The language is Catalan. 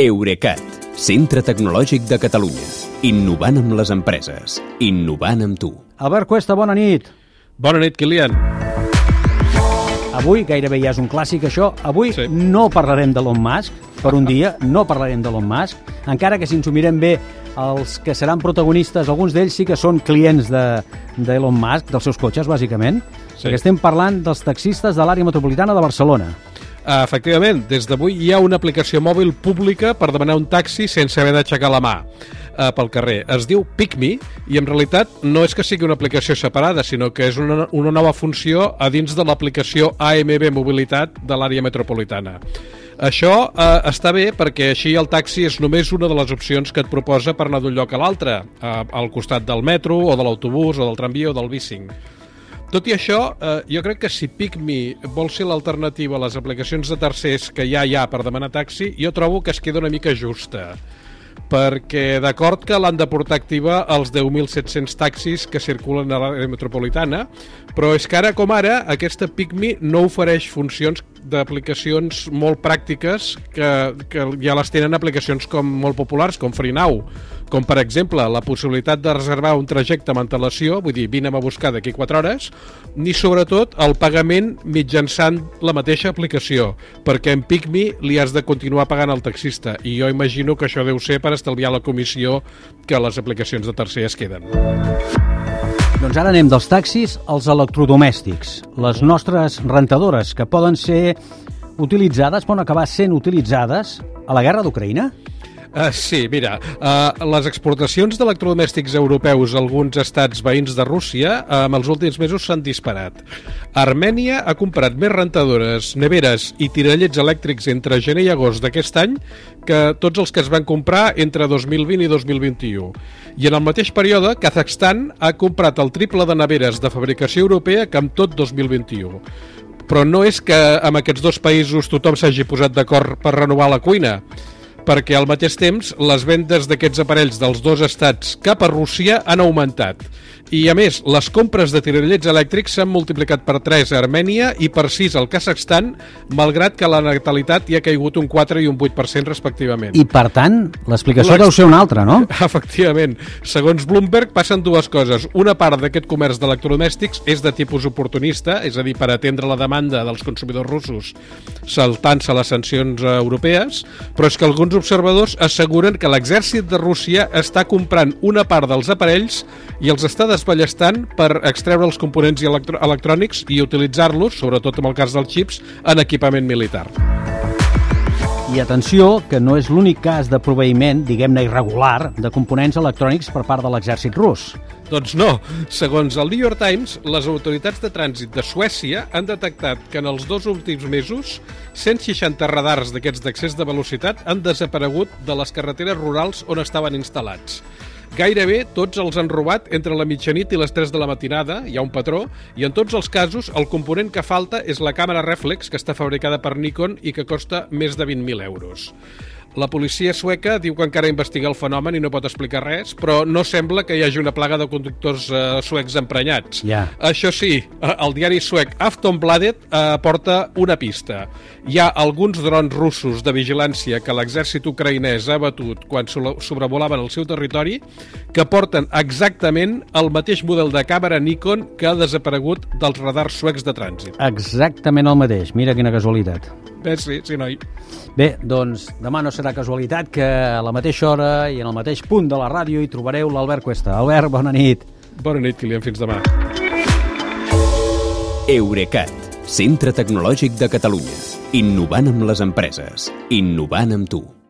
Eurecat, centre tecnològic de Catalunya. Innovant amb les empreses. Innovant amb tu. Albert Cuesta, bona nit. Bona nit, Kilian. Avui, gairebé ja és un clàssic això, avui Sí. no parlarem d'Elon Musk, per un dia, no parlarem d'Elon Musk, encara que si ens ho mirem bé, els que seran protagonistes, alguns d'ells sí que són clients de- d'Elon Musk, dels seus cotxes, bàsicament, Sí. perquè estem parlant dels taxistes de l'àrea metropolitana de Barcelona. Uh, efectivament, des d'avui hi ha una aplicació mòbil pública per demanar un taxi sense haver d'aixecar la mà uh, pel carrer. Es diu PickMe i en realitat no és que sigui una aplicació separada, sinó que és una, una nova funció a dins de l'aplicació AMB Mobilitat de l'àrea metropolitana. Això eh, està bé perquè així el taxi és només una de les opcions que et proposa per anar d'un lloc a l'altre, eh, al costat del metro o de l'autobús o del tramvia o del bicing. Tot i això, eh, jo crec que si PickMe vol ser l'alternativa a les aplicacions de tercers que ja hi ha per demanar taxi, jo trobo que es queda una mica justa. Perquè d'acord que l'han de portar activa els 10.700 taxis que circulen a l'àrea metropolitana, però és que ara com ara aquesta PickMe no ofereix funcions d'aplicacions molt pràctiques que, que ja les tenen aplicacions com molt populars, com FreeNow, com per exemple la possibilitat de reservar un trajecte amb antelació, vull dir, vine'm a buscar d'aquí 4 hores, ni sobretot el pagament mitjançant la mateixa aplicació, perquè en PickMe li has de continuar pagant al taxista, i jo imagino que això deu ser per estalviar la comissió que les aplicacions de tercer es queden. Doncs ara anem dels taxis als electrodomèstics, les nostres rentadores, que poden ser utilitzades, poden acabar sent utilitzades a la guerra d'Ucraïna? Uh, sí, mira, uh, les exportacions d'electrodomèstics europeus a alguns estats veïns de Rússia uh, en els últims mesos s'han disparat. Armènia ha comprat més rentadores, neveres i tirallets elèctrics entre gener i agost d'aquest any que tots els que es van comprar entre 2020 i 2021. I en el mateix període, Kazakhstan ha comprat el triple de neveres de fabricació europea que amb tot 2021 però no és que amb aquests dos països tothom s'hagi posat d'acord per renovar la cuina, perquè al mateix temps les vendes d'aquests aparells dels dos estats cap a Rússia han augmentat. I a més, les compres de tirallets elèctrics s'han multiplicat per 3 a Armènia i per 6 al Kazakhstan, malgrat que la natalitat hi ha caigut un 4 i un 8% respectivament. I, per tant, l'explicació L'ex- deu ser una altra, no? Efectivament. Segons Bloomberg, passen dues coses. Una part d'aquest comerç d'electrodomèstics és de tipus oportunista, és a dir, per atendre la demanda dels consumidors russos saltant-se les sancions europees, però és que alguns observadors asseguren que l'exèrcit de Rússia està comprant una part dels aparells i els està desballestant per extreure els components electro electrònics i utilitzar-los, sobretot en el cas dels xips, en equipament militar. I atenció, que no és l'únic cas de proveïment, diguem-ne irregular, de components electrònics per part de l'exèrcit rus. Doncs no. Segons el New York Times, les autoritats de trànsit de Suècia han detectat que en els dos últims mesos 160 radars d'aquests d'accés de velocitat han desaparegut de les carreteres rurals on estaven instal·lats. Gairebé tots els han robat entre la mitjanit i les 3 de la matinada, hi ha un patró, i en tots els casos el component que falta és la càmera reflex que està fabricada per Nikon i que costa més de 20.000 euros. La policia sueca diu que encara investiga el fenomen i no pot explicar res, però no sembla que hi hagi una plaga de conductors eh, suecs emprenyats. Ja. Això sí, eh, el diari suec Aftonbladet eh, aporta una pista. Hi ha alguns drons russos de vigilància que l'exèrcit ucraïnès ha batut quan so- sobrevolaven el seu territori que porten exactament el mateix model de càmera Nikon que ha desaparegut dels radars suecs de trànsit. Exactament el mateix. Mira quina casualitat. Bé, sí, sí, noi. Bé, doncs demà no serà casualitat que a la mateixa hora i en el mateix punt de la ràdio hi trobareu l'Albert Cuesta. Albert, bona nit. Bona nit, Kilian, fins demà. Eurecat, centre tecnològic de Catalunya. Innovant amb les empreses. Innovant amb tu.